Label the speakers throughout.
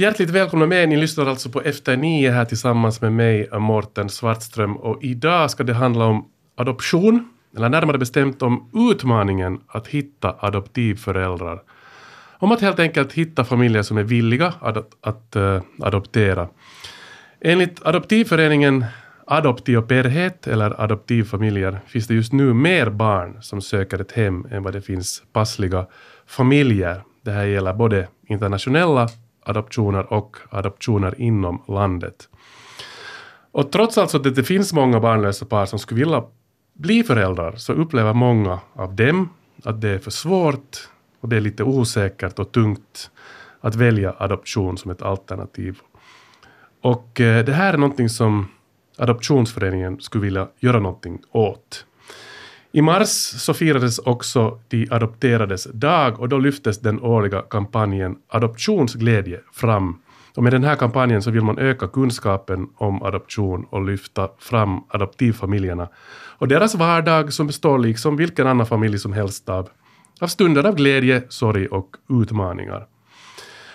Speaker 1: Hjärtligt välkomna med, ni lyssnar alltså på Efter nio här tillsammans med mig, Mårten Svartström. Och idag ska det handla om adoption, eller närmare bestämt om utmaningen att hitta adoptivföräldrar. Om att helt enkelt hitta familjer som är villiga att, att uh, adoptera. Enligt adoptivföreningen Adoptioperhet, eller adoptivfamiljer, finns det just nu mer barn som söker ett hem än vad det finns passliga familjer. Det här gäller både internationella adoptioner och adoptioner inom landet. Och trots alltså att det finns många barnlösa par som skulle vilja bli föräldrar så upplever många av dem att det är för svårt och det är lite osäkert och tungt att välja adoption som ett alternativ. Och eh, det här är någonting som Adoptionsföreningen skulle vilja göra någonting åt. I mars så firades också de adopterades dag och då lyftes den årliga kampanjen Adoptionsglädje fram. Och med den här kampanjen så vill man öka kunskapen om adoption och lyfta fram adoptivfamiljerna och deras vardag som består liksom vilken annan familj som helst av, av stunder av glädje, sorg och utmaningar.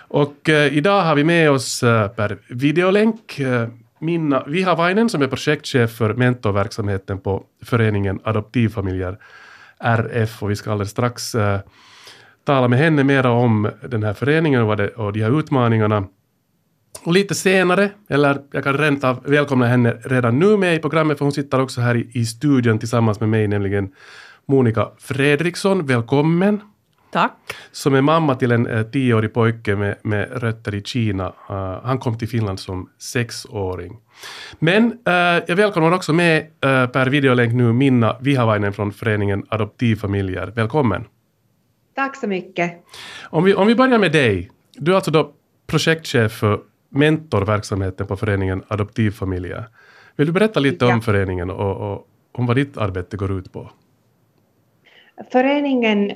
Speaker 1: Och eh, idag har vi med oss eh, per videolänk eh, Minna Vihavainen som är projektchef för mentorverksamheten på föreningen Adoptivfamiljer RF och vi ska alldeles strax äh, tala med henne mera om den här föreningen och, det, och de här utmaningarna. Och lite senare, eller jag kan rent av välkomna henne redan nu med i programmet för hon sitter också här i, i studion tillsammans med mig, nämligen Monica Fredriksson. Välkommen!
Speaker 2: Tack.
Speaker 1: Som är mamma till en eh, tioårig pojke med, med rötter i Kina. Uh, han kom till Finland som sexåring. Men uh, jag välkomnar också med uh, per videolänk nu Minna Vihavainen från föreningen Adoptivfamiljer. Välkommen.
Speaker 3: Tack så mycket.
Speaker 1: Om vi, om vi börjar med dig. Du är alltså då projektchef för mentorverksamheten på föreningen Adoptivfamiljer. Vill du berätta lite ja. om föreningen och, och om vad ditt arbete går ut på?
Speaker 3: Föreningen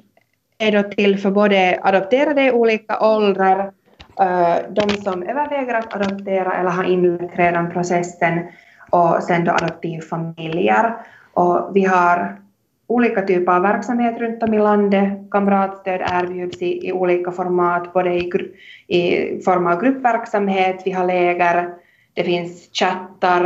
Speaker 3: är då till för både adopterade i olika åldrar, eh, de som överväger att adoptera eller har inlett redan processen och sen då adoptivfamiljer. Och vi har olika typer av verksamhet runt om i landet. Kamratstöd erbjuds i, i olika format, både i, i form av gruppverksamhet, vi har läger, det finns chattar,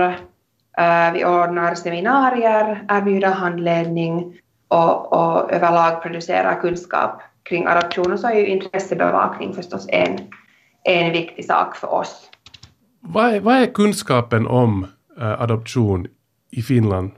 Speaker 3: eh, vi ordnar seminarier, erbjuder handledning och, och överlag producera kunskap kring adoption och så är ju intressebevakning förstås en, en viktig sak för oss.
Speaker 1: Vad är, vad är kunskapen om äh, adoption i Finland,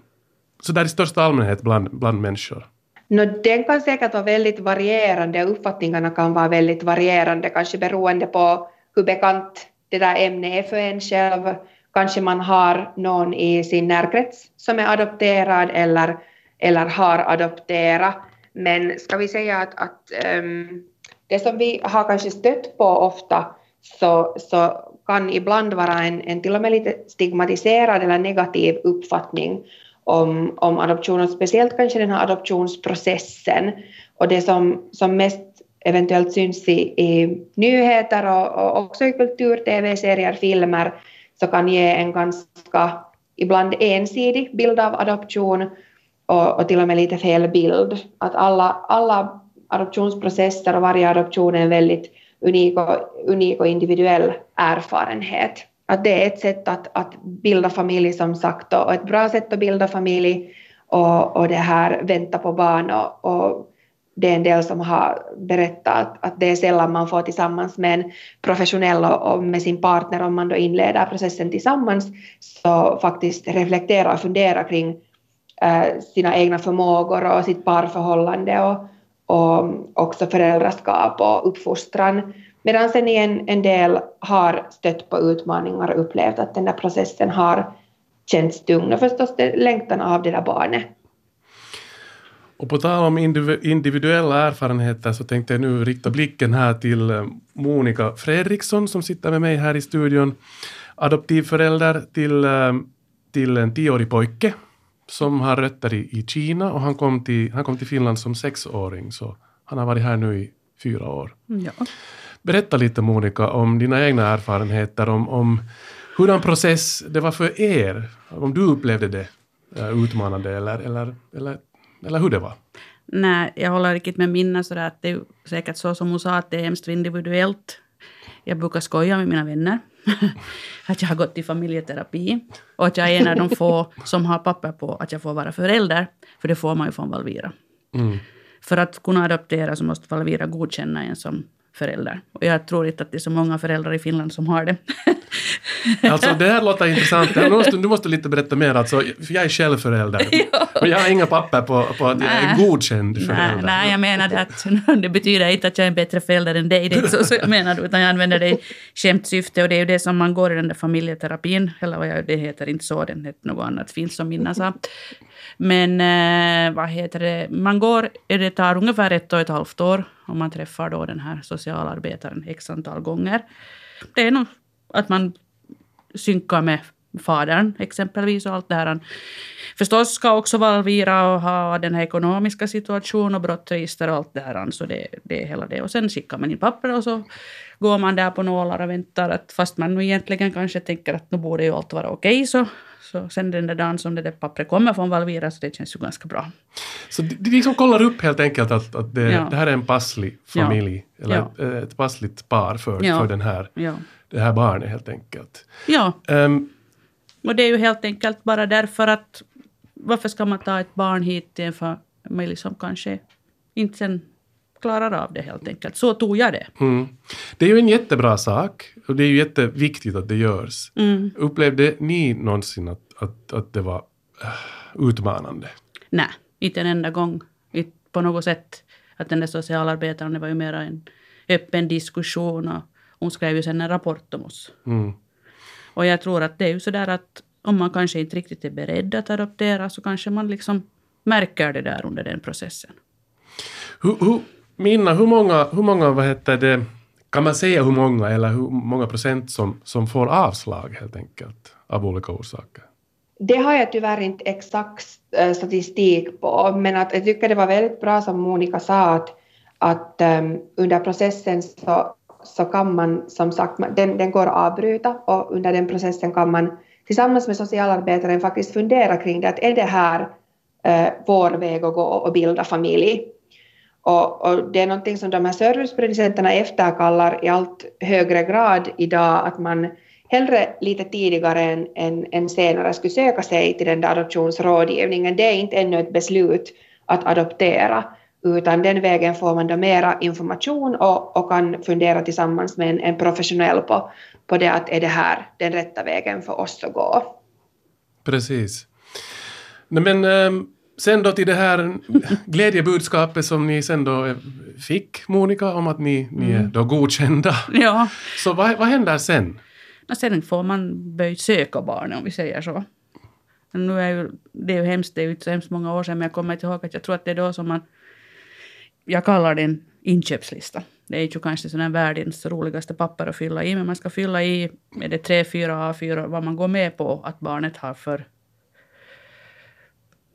Speaker 1: så där i största allmänhet bland, bland människor?
Speaker 3: No, den kan säkert vara väldigt varierande, uppfattningarna kan vara väldigt varierande, kanske beroende på hur bekant det där ämnet är för en själv. Kanske man har någon i sin närkrets som är adopterad eller eller har adopterat. Men ska vi säga att, att um, det som vi har kanske stött på ofta så, så kan ibland vara en, en till och med lite stigmatiserad eller negativ uppfattning om, om adoption speciellt kanske den här adoptionsprocessen och det som, som mest eventuellt syns i, i nyheter och, och också i kultur, tv-serier, filmer så kan ge en ganska ibland ensidig bild av adoption och, och till och med lite fel bild. Att alla, alla adoptionsprocesser och varje adoption är en väldigt unik och, unik och individuell erfarenhet. Att det är ett sätt att, att bilda familj som sagt och ett bra sätt att bilda familj och, och det här vänta på barn och, och det är en del som har berättat att, det är sällan man får tillsammans med en professionell och, och med sin partner om man då inleder processen tillsammans så faktiskt reflektera och fundera kring Eh, sina egna förmågor och sitt parförhållande och, och också föräldraskap och uppfostran. Medan sen en, en del har stött på utmaningar och upplevt att den där processen har känts tung och förstås längtan av det där barnet.
Speaker 1: Och på tal om individuella erfarenheter så tänkte jag nu rikta blicken här till eh, Monica Fredriksson som sitter med mig här i studion. Adoptivförälder till, eh, till en tioårig pojke som har rötter i, i Kina och han kom, till, han kom till Finland som sexåring så han har varit här nu i fyra år.
Speaker 2: Ja.
Speaker 1: Berätta lite Monica om dina egna erfarenheter, om, om hurdan process det var för er, om du upplevde det uh, utmanande eller, eller, eller, eller hur det var.
Speaker 2: Nej, jag håller riktigt med Minna sådär att det är säkert så som hon sa att det är hemskt individuellt Jag brukar skoja med mina vänner att jag har gått i familjeterapi och att jag är en av de få som har papper på att jag får vara förälder. För det får man ju från Valvira.
Speaker 1: Mm.
Speaker 2: För att kunna adoptera så måste Valvira godkänna en som förälder. Och jag tror inte att det är så många föräldrar i Finland som har det.
Speaker 1: Alltså det här låter intressant. Du måste, du måste lite berätta mer. Alltså, jag är själv förälder. Och jag har inga papper på, på att jag är
Speaker 2: Nej.
Speaker 1: godkänd
Speaker 2: Nej,
Speaker 1: förälder.
Speaker 2: nej, jag menade att det betyder inte att jag är en bättre förälder än dig. Det är inte så, så jag menar, utan jag använder det i skämtsyfte. Och det är ju det som man går i den där familjeterapin. Eller vad jag, det heter inte så, den heter något annat fint som Minna sa. Men eh, vad heter det, man går, det tar ungefär ett och ett halvt år om man träffar då den här socialarbetaren x antal gånger. Det är nog att man synkar med fadern exempelvis och allt det här. Förstås ska också Valvira och ha den här ekonomiska situationen och brottsregister och allt det här. Så det, det är hela det. Och sen skickar man in papper och så går man där på nålar och väntar. Att fast man nu egentligen kanske tänker att nu borde ju allt vara okej så, så sen den där dagen som det där pappret kommer från Valvira så det känns ju ganska bra.
Speaker 1: Så de, liksom kollar upp helt enkelt att, att det,
Speaker 2: Ja.
Speaker 1: det här är en passlig familj. Eller
Speaker 2: Ja.
Speaker 1: ett, ett passligt par för,
Speaker 2: Ja.
Speaker 1: för den här,
Speaker 2: Ja.
Speaker 1: det här barnet helt enkelt.
Speaker 2: ja,
Speaker 1: Ehm,
Speaker 2: och det är ju helt enkelt bara därför att varför ska man ta ett barn hit till en familj som kanske inte sen klarar av det helt enkelt. Så tog jag det.
Speaker 1: mm. Det är ju en jättebra sak och det är ju jätteviktigt att det görs.
Speaker 2: Mm.
Speaker 1: Upplevde ni någonsin att, att, att det var äh, utmanande?
Speaker 2: Nej, inte en enda gång. Inte på något sätt. Att den där socialarbetaren, det var ju mera en öppen diskussion och hon skrev ju sen en rapport om oss.
Speaker 1: Mm.
Speaker 2: Och jag tror att det är ju sådär att om man kanske inte riktigt är beredd att adoptera så kanske man liksom märker det där under den processen.
Speaker 1: Hur, hur, Minna, hur många, hur många vad heter det, kan man säga hur många eller hur många procent som, som får avslag helt enkelt av olika orsaker?
Speaker 3: Det har jag tyvärr inte exakt eh, statistik på, men att jag tycker det var väldigt bra som Monica sa att, att um, under processen så, så kan man som sagt, den, den går att avbryta och under den processen kan man tillsammans med socialarbetaren faktiskt fundera kring det, att är det här eh, vår väg att gå och bilda familj? Och, och det är någonting som de här serviceproducenterna efterkallar i allt högre grad idag, att man hellre lite tidigare än, än, än senare skulle söka sig till den där adoptionsrådgivningen. Det är inte ännu ett beslut att adoptera, utan den vägen får man då mera information och, och kan fundera tillsammans med en, en professionell på, på det att är det här den rätta vägen för oss att gå.
Speaker 1: Precis. Nej, men ehm, sen då till det här glädjebudskapet som ni sen då eh, fick, Monica, om att ni, ni är då godkända.
Speaker 2: Ja,
Speaker 1: Så vad, vad händer sen?
Speaker 2: sen får man börja söka barnet om vi säger så. Men nu är ju, det är ju hemskt, det är ju inte så hemskt många år sedan, men jag kommer inte ihåg att jag tror att det är då som man... Jag kallar det en inköpslista. Det är ju kanske sån här världens roligaste papper att fylla i, men man ska fylla i med det tre, fyra A4 vad man går med på att barnet har för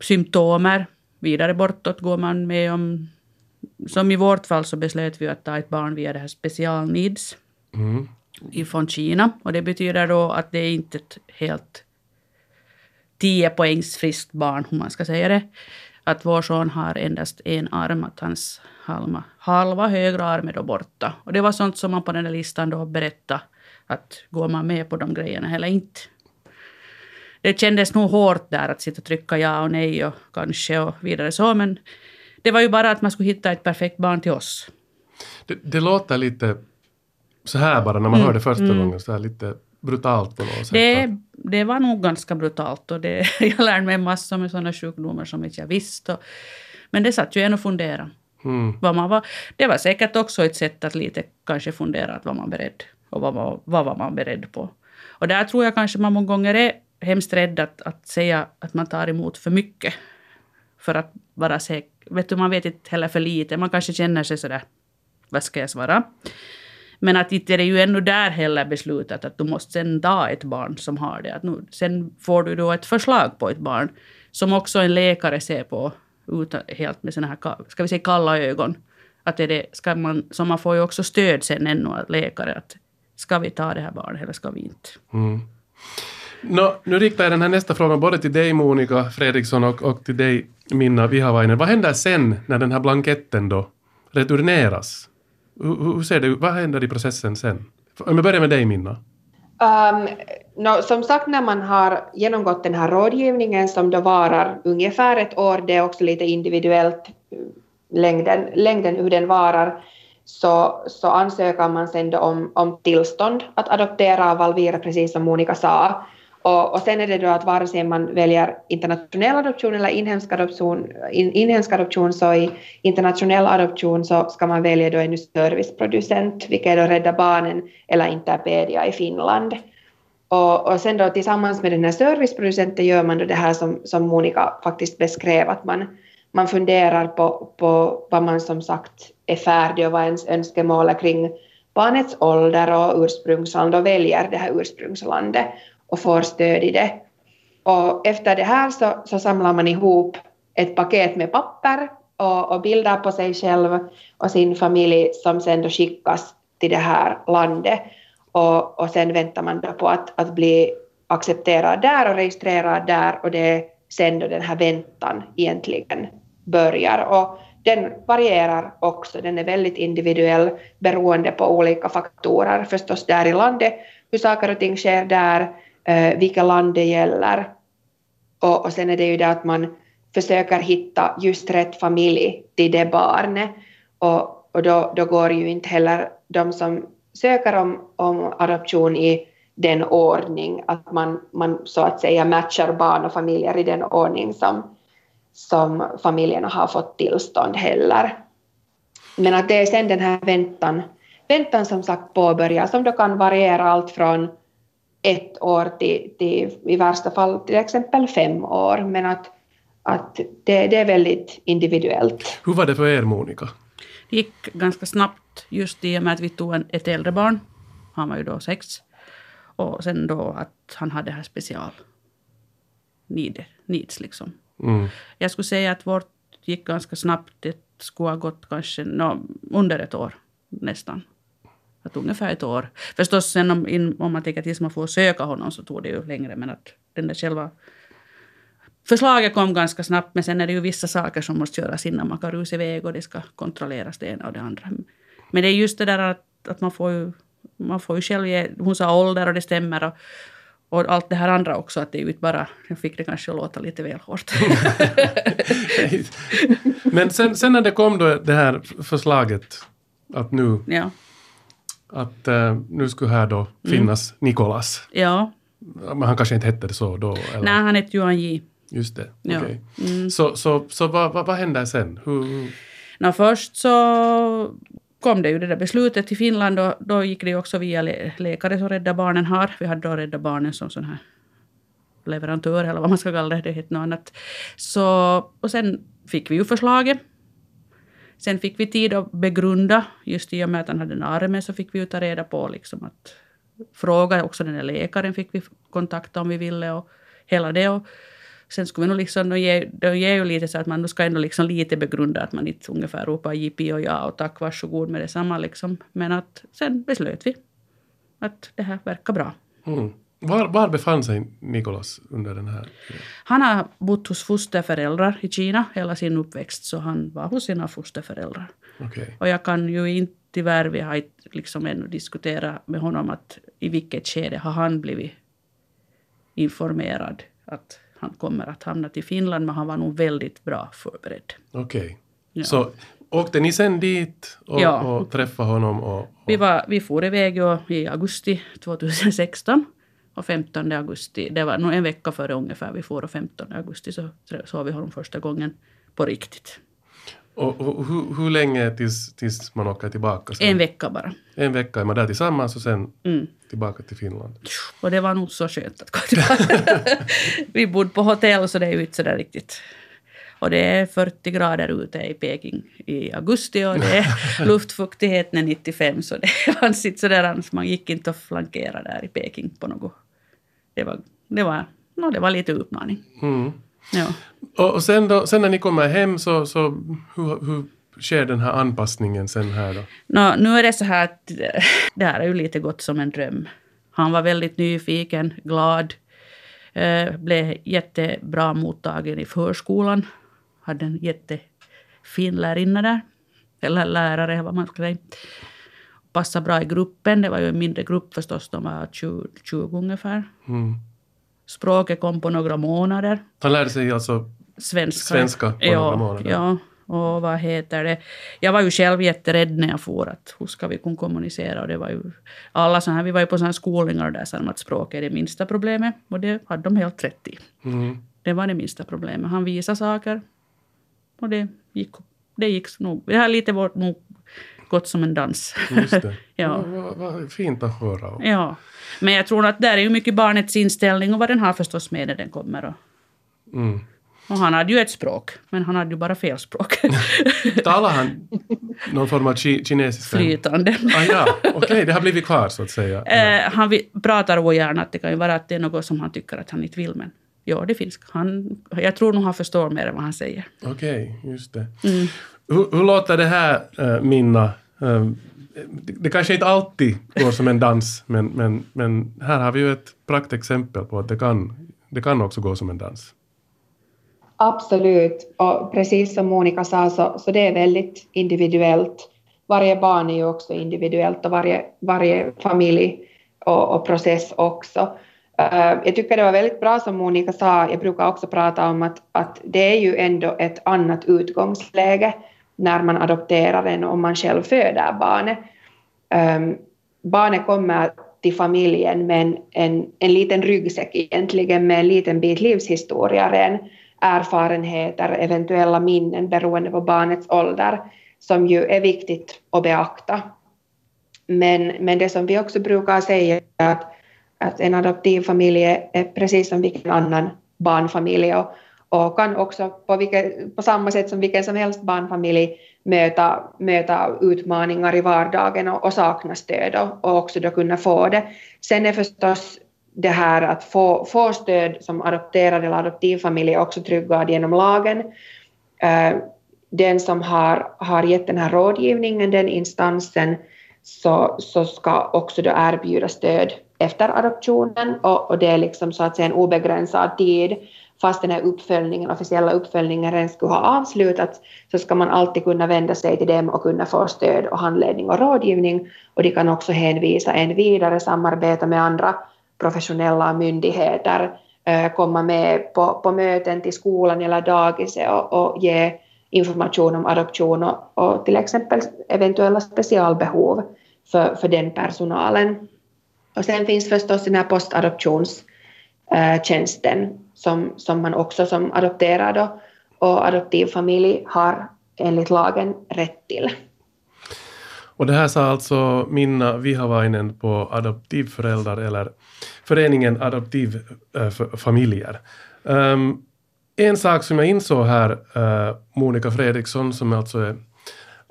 Speaker 2: symptomer. Vidare bortåt går man med om... Som i vårt fall så beslöt vi att ta ett barn via det här specialneeds
Speaker 1: Mm.
Speaker 2: ifrån Kina. Och det betyder då att det är inte ett helt 10 poängs friskt barn, hur man ska säga det. Att vår son har endast en arm, att hans halva, halva högra arm är då borta. Och det var sånt som man på den där listan då berättade, att går man med på de grejerna eller inte. Det kändes nog hårt där att sitta och trycka ja och nej och kanske och vidare så, men det var ju bara att man skulle hitta ett perfekt barn till oss.
Speaker 1: Det, det låter lite så här bara när man hör det första gången, så här lite brutalt på något sätt.
Speaker 2: Det, det var nog ganska brutalt och det, jag lärde mig massor med sådana sjukdomar som inte jag visste. Och, men det satt ju en och fundera.
Speaker 1: Mm.
Speaker 2: Vad man var, det var säkert också ett sätt att lite kanske fundera att var man beredd och vad var, vad var man beredd på. Och där tror jag kanske man många gånger är hemskt rädd att, att säga att man tar emot för mycket. För att vara säker. Vet du, man vet inte heller för lite. Man kanske känner sig sådär, vad ska jag svara? Men att inte är det ju ännu där heller beslutat att du måste sen ta ett barn som har det. Att nu, sen får du då ett förslag på ett barn som också en läkare ser på utan, helt med såna här, ska vi säga kalla ögon. Att är det, ska man, så man får ju också stöd sen ännu av läkare att ska vi ta det här barnet eller ska vi inte?
Speaker 1: Mm. No, nu riktar jag den här nästa frågan både till dig Monica Fredriksson och, och till dig Minna Vihavainen. Vad händer sen när den här blanketten då returneras? Hur, hur ser det ut? Vad händer i processen sen? Om jag börjar med dig Minna.
Speaker 3: Um, no, som sagt, när man har genomgått den här rådgivningen som då varar ungefär ett år, det är också lite individuellt eh, längden, längden hur den varar, så, så ansöker man sen då om, om tillstånd att adoptera av Valvira, precis som Monica sa. Och, och sen är det då att vare sig man väljer internationell adoption eller inhemsk adoption, in, inhemsk adoption så i internationell adoption så ska man välja då en serviceproducent, vilket är då Rädda Barnen eller Interpedia i Finland. Och, och sen då tillsammans med den här serviceproducenten gör man då det här som, som Monica faktiskt beskrev, att man, man funderar på, på vad man som sagt är färdig och vad ens önskemål är kring barnets ålder och ursprungsland och väljer det här ursprungslandet och får stöd i det. Och efter det här så, så samlar man ihop ett paket med papper och, och bilder på sig själv och sin familj som sen då skickas till det här landet. Och, och sen väntar man då på att, att bli accepterad där och registrerad där och det är sen då den här väntan egentligen börjar. Och den varierar också, den är väldigt individuell beroende på olika faktorer förstås där i landet, hur saker och ting sker där, eh, vilka land det gäller. Och, och sen är det ju det att man försöker hitta just rätt familj till det barnet. Och, och då, då går ju inte heller de som söker om, om adoption i den ordning att man, man så att säga matchar barn och familjer i den ordning som, som familjerna har fått tillstånd heller. Men att det är sen den här väntan, väntan som sagt påbörjas som då kan variera allt från ett år till, till i värsta fall till exempel fem år. Men att, att det, det är väldigt individuellt.
Speaker 1: Hur var det för er Monica?
Speaker 2: Det gick ganska snabbt just i och med att vi tog en, ett äldre barn. Han var ju då sex. Och sen då att han hade här special need, needs liksom.
Speaker 1: Mm.
Speaker 2: Jag skulle säga att vårt gick ganska snabbt. Det skulle ha gått kanske no, under ett år nästan. Att ungefär ett år. Förstås sen om, in, om man tänker tills man får söka honom så tog det ju längre. Men att den där själva förslaget kom ganska snabbt. Men sen är det ju vissa saker som måste göras innan man kan rusa iväg och det ska kontrolleras det ena och det andra. Men det är just det där att, att man får ju man får ju själv ge, hon sa ålder och det stämmer. Och, och allt det här andra också, att det är ju inte bara, jag fick det kanske att låta lite väl hårt.
Speaker 1: Men sen, sen när det kom då det här förslaget att nu,
Speaker 2: ja.
Speaker 1: Att uh, nu skulle här då finnas Nikolas.
Speaker 2: ja.
Speaker 1: Men han kanske inte hette det så då? Eller?
Speaker 2: Nej, han hette Johan J.
Speaker 1: Just det,
Speaker 2: Ja.
Speaker 1: okej.
Speaker 2: Mm.
Speaker 1: Så, så, så vad, vad, vad händer sen? Hur, hur-
Speaker 2: Nå, först så kom det ju det där beslutet till Finland och då gick det ju också via lä- läkare som Rädda Barnen har. Vi hade då Rädda Barnen som sån här leverantör eller vad man ska kalla det, det heter något annat. Så, och sen fick vi ju förslaget. Sen fick vi tid att begrunda, just i och med att han hade en arme så fick vi ju ta reda på liksom att fråga, också den där läkaren fick vi kontakta om vi ville och hela det. Och sen skulle vi nog liksom, Det ger, de ger ju lite så att man ska ändå liksom lite begrunda att man inte ungefär ropar jippi och ja och tack varsågod med detsamma liksom. Men att sen beslöt vi att det här verkar bra.
Speaker 1: mm var, var befann sig Nikolas under den här tiden?
Speaker 2: Han har bott hos fosterföräldrar i Kina hela sin uppväxt så han var hos sina fosterföräldrar.
Speaker 1: Okej.
Speaker 2: Och jag kan ju inte, tyvärr, vi har inte liksom ännu diskuterat med honom att i vilket skede har han blivit informerad att han kommer att hamna till Finland, men han var nog väldigt bra förberedd.
Speaker 1: Okej.
Speaker 2: Ja.
Speaker 1: Så åkte ni sen dit och,
Speaker 2: Ja.
Speaker 1: och träffade honom? Och, och,
Speaker 2: Vi, var, vi for iväg i augusti 2016 och 15 augusti, det var nog en vecka före ungefär vi for och 15 augusti så såg vi honom första gången på riktigt.
Speaker 1: och, och hur, hur länge tills, tills man åker tillbaka? Sen?
Speaker 2: En vecka bara.
Speaker 1: En vecka är man där tillsammans och sen
Speaker 2: Mm.
Speaker 1: tillbaka till Finland.
Speaker 2: Och det var nog så skönt att gå tillbaka. vi bodde på hotell så det är ju inte sådär riktigt. Och det är 40 grader ute i Peking i augusti och det är luftfuktigheten är 95 så det fanns inte sådär annars. Man gick inte att flankera där i Peking på något. Det var, det var, no, det var lite utmaning.
Speaker 1: Mm.
Speaker 2: Ja.
Speaker 1: Och, sen, då, sen när ni kommer hem så, så hur, hur sker den här anpassningen sen här då?
Speaker 2: Nå, nu är det så här att eh, det här är ju lite gått som en dröm. Han var väldigt nyfiken, glad. Eh, blev jättebra mottagen i förskolan. Hade en jättefin lärarinna där. Eller lärare, vad man ska säga. Passade bra i gruppen. Det var ju en mindre grupp förstås, de var 20, 20 ungefär.
Speaker 1: Mm.
Speaker 2: Språket kom på några månader.
Speaker 1: Han lärde sig alltså
Speaker 2: Svenska.
Speaker 1: svenska på
Speaker 2: ja,
Speaker 1: några månader.
Speaker 2: Ja, och vad heter det? Jag var ju själv jätterädd när jag for att hur ska vi kunna kommunicera? Och det var ju alla så här, vi var ju på sådana skolningar där sa de att språket är det minsta problemet. Och det hade de helt rätt i.
Speaker 1: Mm.
Speaker 2: Det var det minsta problemet. Han visade saker. Och det gick, det gick nog. Det har lite varit nog gått som en dans.
Speaker 1: Just det.
Speaker 2: Ja.
Speaker 1: Vad, vad, fint att höra.
Speaker 2: Ja. Men jag tror att där är ju mycket barnets inställning och vad den har förstås med när den kommer. Och,
Speaker 1: mm.
Speaker 2: och han hade ju ett språk, men han hade ju bara fel språk.
Speaker 1: Talar han någon form av ki kinesiska?
Speaker 2: Flytande.
Speaker 1: Ah, ja, okej, det har blivit kvar så att säga.
Speaker 2: Eh, han pratar ogärna att det kan ju vara att det är något som han tycker att han inte vill, men ja, det finns. Han, jag tror nog han förstår mer än vad han säger.
Speaker 1: Okej, just det.
Speaker 2: Mm.
Speaker 1: Hur, hur låter det här, äh, Minna? Äh, det, det kanske inte alltid går som en dans, men, men, men här har vi ju ett praktexempel på att det kan, det kan också gå som en dans.
Speaker 3: Absolut, och precis som Monica sa så, så det är väldigt individuellt. Varje barn är ju också individuellt och varje, varje familj och, och process också. Uh, jag tycker det var väldigt bra som Monica sa, jag brukar också prata om att, att det är ju ändå ett annat utgångsläge när man adopterar än om man själv föder barnet. Um, barnet kommer till familjen med en, en, en liten ryggsäck egentligen med en liten bit livshistoria erfarenheter, eventuella minnen beroende på barnets ålder, som ju är viktigt att beakta. Men, men det som vi också brukar säga är att, att en adoptivfamilj är precis som vilken annan barnfamilj och, och kan också på, vilket, på samma sätt som vilken som helst barnfamilj möta, möta utmaningar i vardagen och, och sakna stöd och, och också då kunna få det. Sen är förstås det här att få, få stöd som adopterad eller adoptivfamilj är också tryggad genom lagen. Eh, den som har, har gett den här rådgivningen, den instansen, så, så ska också då erbjuda stöd efter adoptionen och, och det är liksom så att säga en obegränsad tid. Fast den här uppföljningen, officiella uppföljningen redan skulle ha avslutats så ska man alltid kunna vända sig till dem och kunna få stöd och handledning och rådgivning och de kan också hänvisa en vidare, samarbeta med andra professionella myndigheter, eh, komma med på, på möten till skolan eller dagiset och, och ge information om adoption och, och, till exempel eventuella specialbehov för, för den personalen. Och sen finns förstås den här postadoptionstjänsten eh, som, som man också som adopterad och, och adoptivfamilj har enligt lagen rätt till.
Speaker 1: Och det här sa alltså Minna Vihavainen på Adoptivföräldrar eller föreningen Adoptivfamiljer. Um, en sak som jag insåg här, uh, Monica Fredriksson som alltså är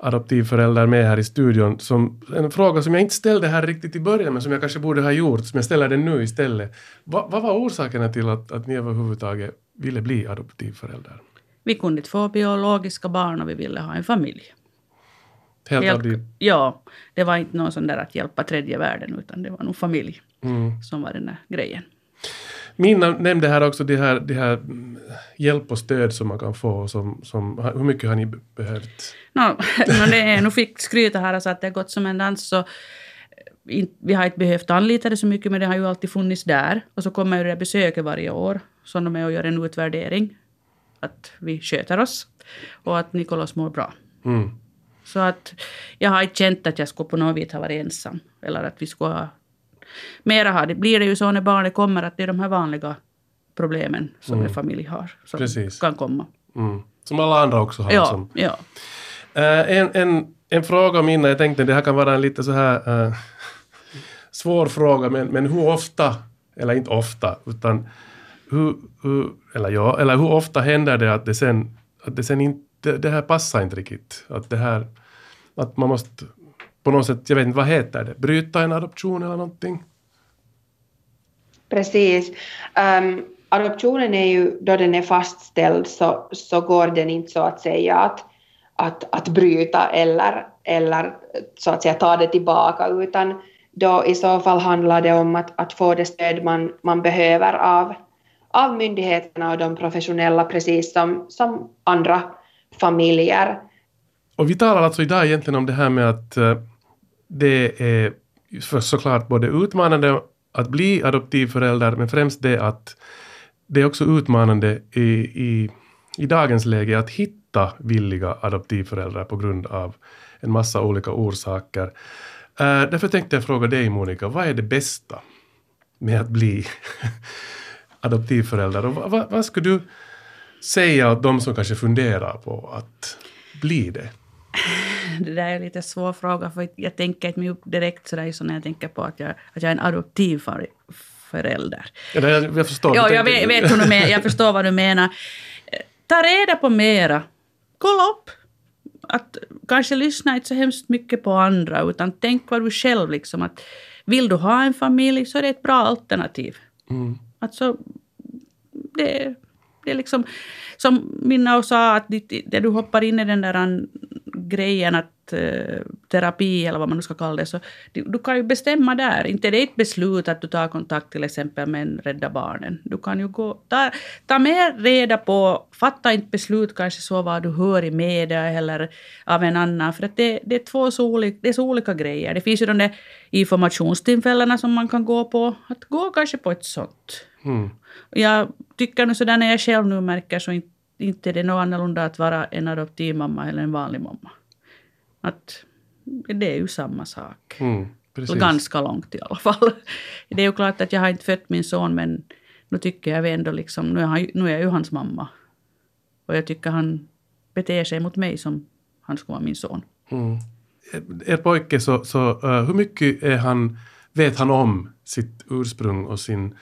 Speaker 1: adoptivförälder med här i studion, som, en fråga som jag inte ställde här riktigt i början men som jag kanske borde ha gjort, som jag ställer den nu istället. Va, vad var orsakerna till att, att ni överhuvudtaget ville bli adoptivföräldrar?
Speaker 2: Vi kunde inte få biologiska barn och vi ville ha en familj.
Speaker 1: Helt,
Speaker 2: Helt,
Speaker 1: de,
Speaker 2: ja, det var inte någon sån där att hjälpa tredje världen utan det var nog familj
Speaker 1: mm.
Speaker 2: som var den där grejen.
Speaker 1: Minna nämnde här också de här, de här mm, hjälp och stöd som man kan få. Som, som, hur mycket har ni behövt?
Speaker 2: No, no, det nu fick skryta här alltså att det har gått som en dans. Så in, vi har inte behövt anlita det så mycket men det har ju alltid funnits där. Och så kommer ju det besöket varje år som de är och gör en utvärdering. Att vi sköter oss och att Nikolas mår bra.
Speaker 1: Mm.
Speaker 2: Så att jag har inte känt att jag skulle på något vis ha varit ensam. Eller att vi skulle ha... Mera har det, blir det ju så när barnet kommer att det är de här vanliga problemen som
Speaker 1: Mm.
Speaker 2: en familj har. Som
Speaker 1: Precis.
Speaker 2: kan komma.
Speaker 1: Mm. Som alla andra också har.
Speaker 2: Ja,
Speaker 1: Som,
Speaker 2: ja.
Speaker 1: Eh, en, en, en fråga Minna, jag tänkte det här kan vara en lite så här eh, svår fråga, men, men hur ofta, eller inte ofta, utan hur, hur, eller ja, eller hur ofta händer det att det sen, att det sen inte, det här passar inte riktigt? Att det här, att man måste på något sätt, jag vet inte vad heter det, bryta en adoption eller någonting?
Speaker 3: Precis. Um, adoptionen är ju, då den är fastställd så, så går den inte så att säga att, att, att bryta eller, eller så att säga ta det tillbaka utan då i så fall handlar det om att, att få det stöd man, man behöver av, av myndigheterna och de professionella precis som, som andra familjer.
Speaker 1: Och vi talar alltså idag egentligen om det här med att, eh, det är för såklart både utmanande att bli adoptivförälder, men främst det att det är också utmanande i, i, i dagens läge att hitta villiga adoptivföräldrar på grund av en massa olika orsaker. Uh, därför tänkte jag fråga dig Monica, vad är det bästa med att bli adoptivförälder? Och vad, vad, vad skulle du säga åt de som kanske funderar på att bli det?
Speaker 2: Det där är en lite svår fråga, för jag tänker inte mig upp direkt sådär så när jag tänker på att jag, att jag är en adoptivförälder.
Speaker 1: Ja, jag, jag förstår.
Speaker 2: Ja, jag vet, vet hur du menar, jag förstår vad du menar. Ta reda på mera. Kolla upp. Att kanske lyssna inte så hemskt mycket på andra, utan tänk vad du själv liksom. Att vill du ha en familj så är det ett bra alternativ.
Speaker 1: Mm.
Speaker 2: Alltså, det, det är liksom som Minna sa, att när du hoppar in i den där grejen att uh, terapi eller vad man nu ska kalla det, så du, du, kan ju bestämma där. Inte det är ett beslut att du tar kontakt till exempel med en Rädda Barnen. Du kan ju gå, ta, ta mer reda på, fatta inte beslut kanske så vad du hör i media eller av en annan, för att det, det är två så olika, det är så olika grejer. Det finns ju de där informationstillfällena som man kan gå på, att gå kanske på ett sånt.
Speaker 1: Mm.
Speaker 2: Jag tycker nu sådär när jag själv nu märker så inte, inte är det något annorlunda att vara en adoptivmamma eller en vanlig mamma. Att det är ju samma sak.
Speaker 1: Mm,
Speaker 2: Ganska långt i alla fall. Det är ju klart att jag har inte fött min son men nu tycker jag ändå liksom, nu är, han, nu är jag ju hans mamma. Och jag tycker han beter sig mot mig som han skulle vara min son.
Speaker 1: Mm. Er pojke, så, så uh, hur mycket är han, vet han om sitt ursprung och sin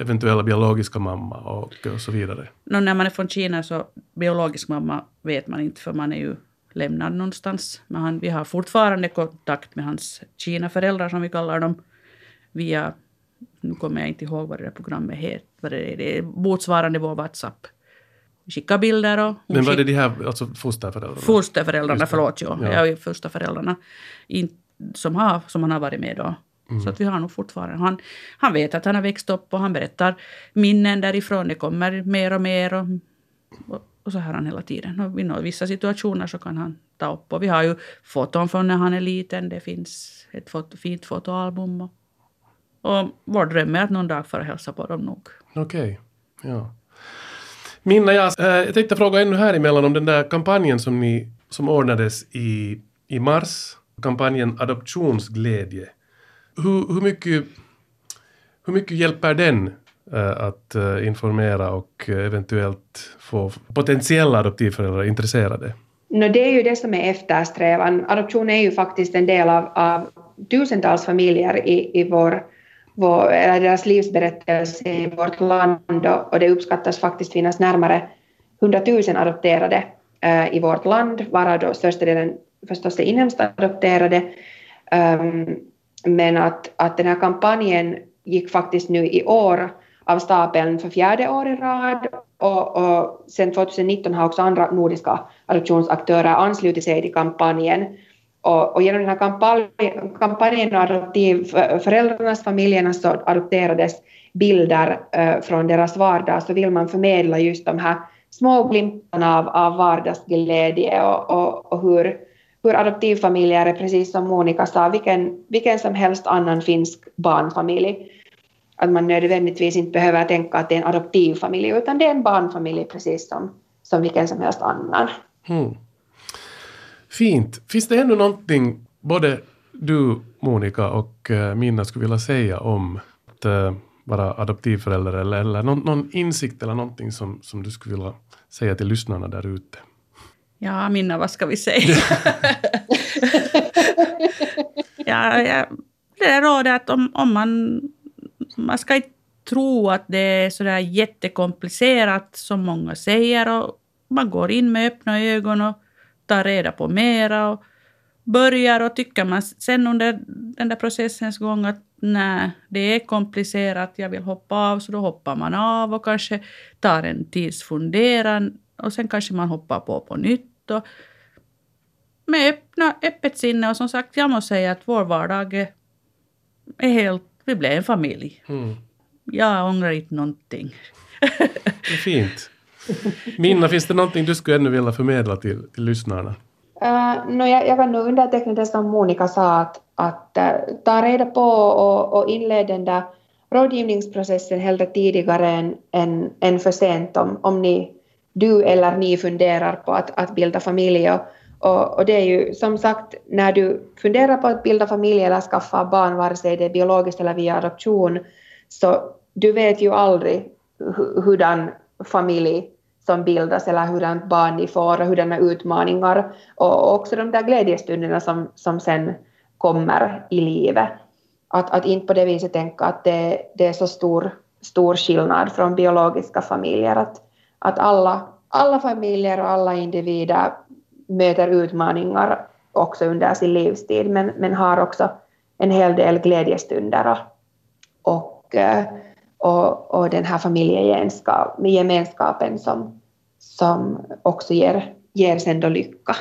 Speaker 1: eventuella biologiska mamma och, och så vidare?
Speaker 2: No, när man är från Kina så biologisk mamma vet man inte för man är ju lämnad någonstans. Men han, vi har fortfarande kontakt med hans Kina-föräldrar som vi kallar dem via, nu kommer jag inte ihåg vad det där programmet heter, vad det är, det är motsvarande vår WhatsApp. Vi skickar bilder och...
Speaker 1: Men var det de här alltså fosterföräldrarna?
Speaker 2: Fosterföräldrarna, förlåt, ja. ja. Jag är fosterföräldrarna in, som, har, som han har varit med då. Mm. Så att vi har nog fortfarande... Han, han vet att han har växt upp och han berättar minnen därifrån. Det kommer mer och mer. Och, och, och så här han hela tiden. Och i vissa situationer så kan han ta upp. Och vi har ju foton från när han är liten. Det finns ett foto, fint fotoalbum. Och, och vår dröm är att någon dag få hälsa på dem nog.
Speaker 1: Okej. Okay. Ja. Minna, jag, äh, eh, jag tänkte fråga ännu här emellan om den där kampanjen som, ni, som ordnades i, i mars. Kampanjen Adoptionsglädje hur, hur, mycket, hur mycket hjälper den Eh, att eh, informera och eh, eventuellt få potentiella adoptivföräldrar intresserade?
Speaker 3: No, det är ju det som är eftersträvan. Adoption är ju faktiskt en del av, av tusentals familjer i, i vår, vår, eller deras livsberättelse i vårt land och, och det uppskattas faktiskt finnas närmare 100 000 adopterade äh, i vårt land, varav då största delen förstås är inhemskt adopterade. Um, men att, att den här kampanjen gick faktiskt nu i år av stapeln för fjärde år i rad och, och sen 2019 har också andra nordiska adoptionsaktörer anslutit sig till kampanjen. Och, och genom den här kampanjen, kampanjen och adoptivföräldrarnas, familjernas så adopterades bilder äh, från deras vardag så vill man förmedla just de här små glimtarna av, av vardagsglädje och, och, och hur, hur adoptivfamiljer är, precis som Monica sa, vilken, vilken som helst annan finsk barnfamilj. Att man nödvändigtvis inte behöver tänka att det är en adoptivfamilj, utan det är en barnfamilj precis som, som vilken som helst annan.
Speaker 1: Mm. Fint. Finns det ännu någonting både du, Monica, och uh, Minna skulle vilja säga om att uh, vara adoptivförälder eller, eller någon, någon, insikt eller någonting som, som du skulle vilja säga till lyssnarna där ute?
Speaker 2: Ja, Minna, vad ska vi säga? ja, ja, det är rådet att om, om man... Man ska inte tro att det är sådär jättekomplicerat som många säger. Och man går in med öppna ögon och tar reda på mera. Och börjar och tycker man sen under den där processens gång att nej, det är komplicerat, jag vill hoppa av, så då hoppar man av och kanske tar en tids funderan och sen kanske man hoppar på på nytt och med öppna, öppet sinne och som sagt, jag måste säga att vår vardag är helt, vi blev en familj.
Speaker 1: Mm.
Speaker 2: Jag ångrar inte någonting.
Speaker 1: Det är fint. Minna, finns det någonting du skulle ännu vilja förmedla till, till lyssnarna?
Speaker 3: Uh, no, jag, jag kan nog underteckna det som Monica sa, att, att uh, ta reda på och, och inleda den där rådgivningsprocessen hellre tidigare än, än, än för sent om, om ni, du eller ni funderar på att, att bilda familj. Och, och, och, det är ju som sagt, när du funderar på att bilda familj eller skaffa barn, vare sig det är biologiskt eller via adoption, så du vet ju aldrig hurdan familj som bildas eller hurdant barn ni får och hurdana utmaningar och också de där glädjestunderna som, som sen kommer i livet. Att, att inte på det viset tänka att det, det är så stor, stor skillnad från biologiska familjer. Att, att alla, alla familjer och alla individer möter utmaningar också under sin livstid men, men har också en hel del glädjestunder och, och, eh, och, och den här familjegemenskapen som, som också ger, ger sen då lycka.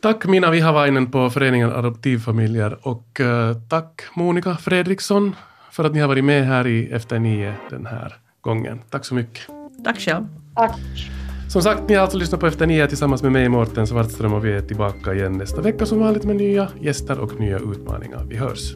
Speaker 1: Tack Mina Vihavainen på föreningen Adoptivfamiljer och uh, tack Monica Fredriksson för att ni har varit med här i Efter nio den här gången. Tack så mycket.
Speaker 2: Tack själv.
Speaker 3: Tack.
Speaker 1: Som sagt, ni har alltså lyssnat på Efter nio tillsammans med mig, Mårten Svartström, och vi är tillbaka igen nästa vecka som vanligt med nya gäster och nya utmaningar. Vi hörs.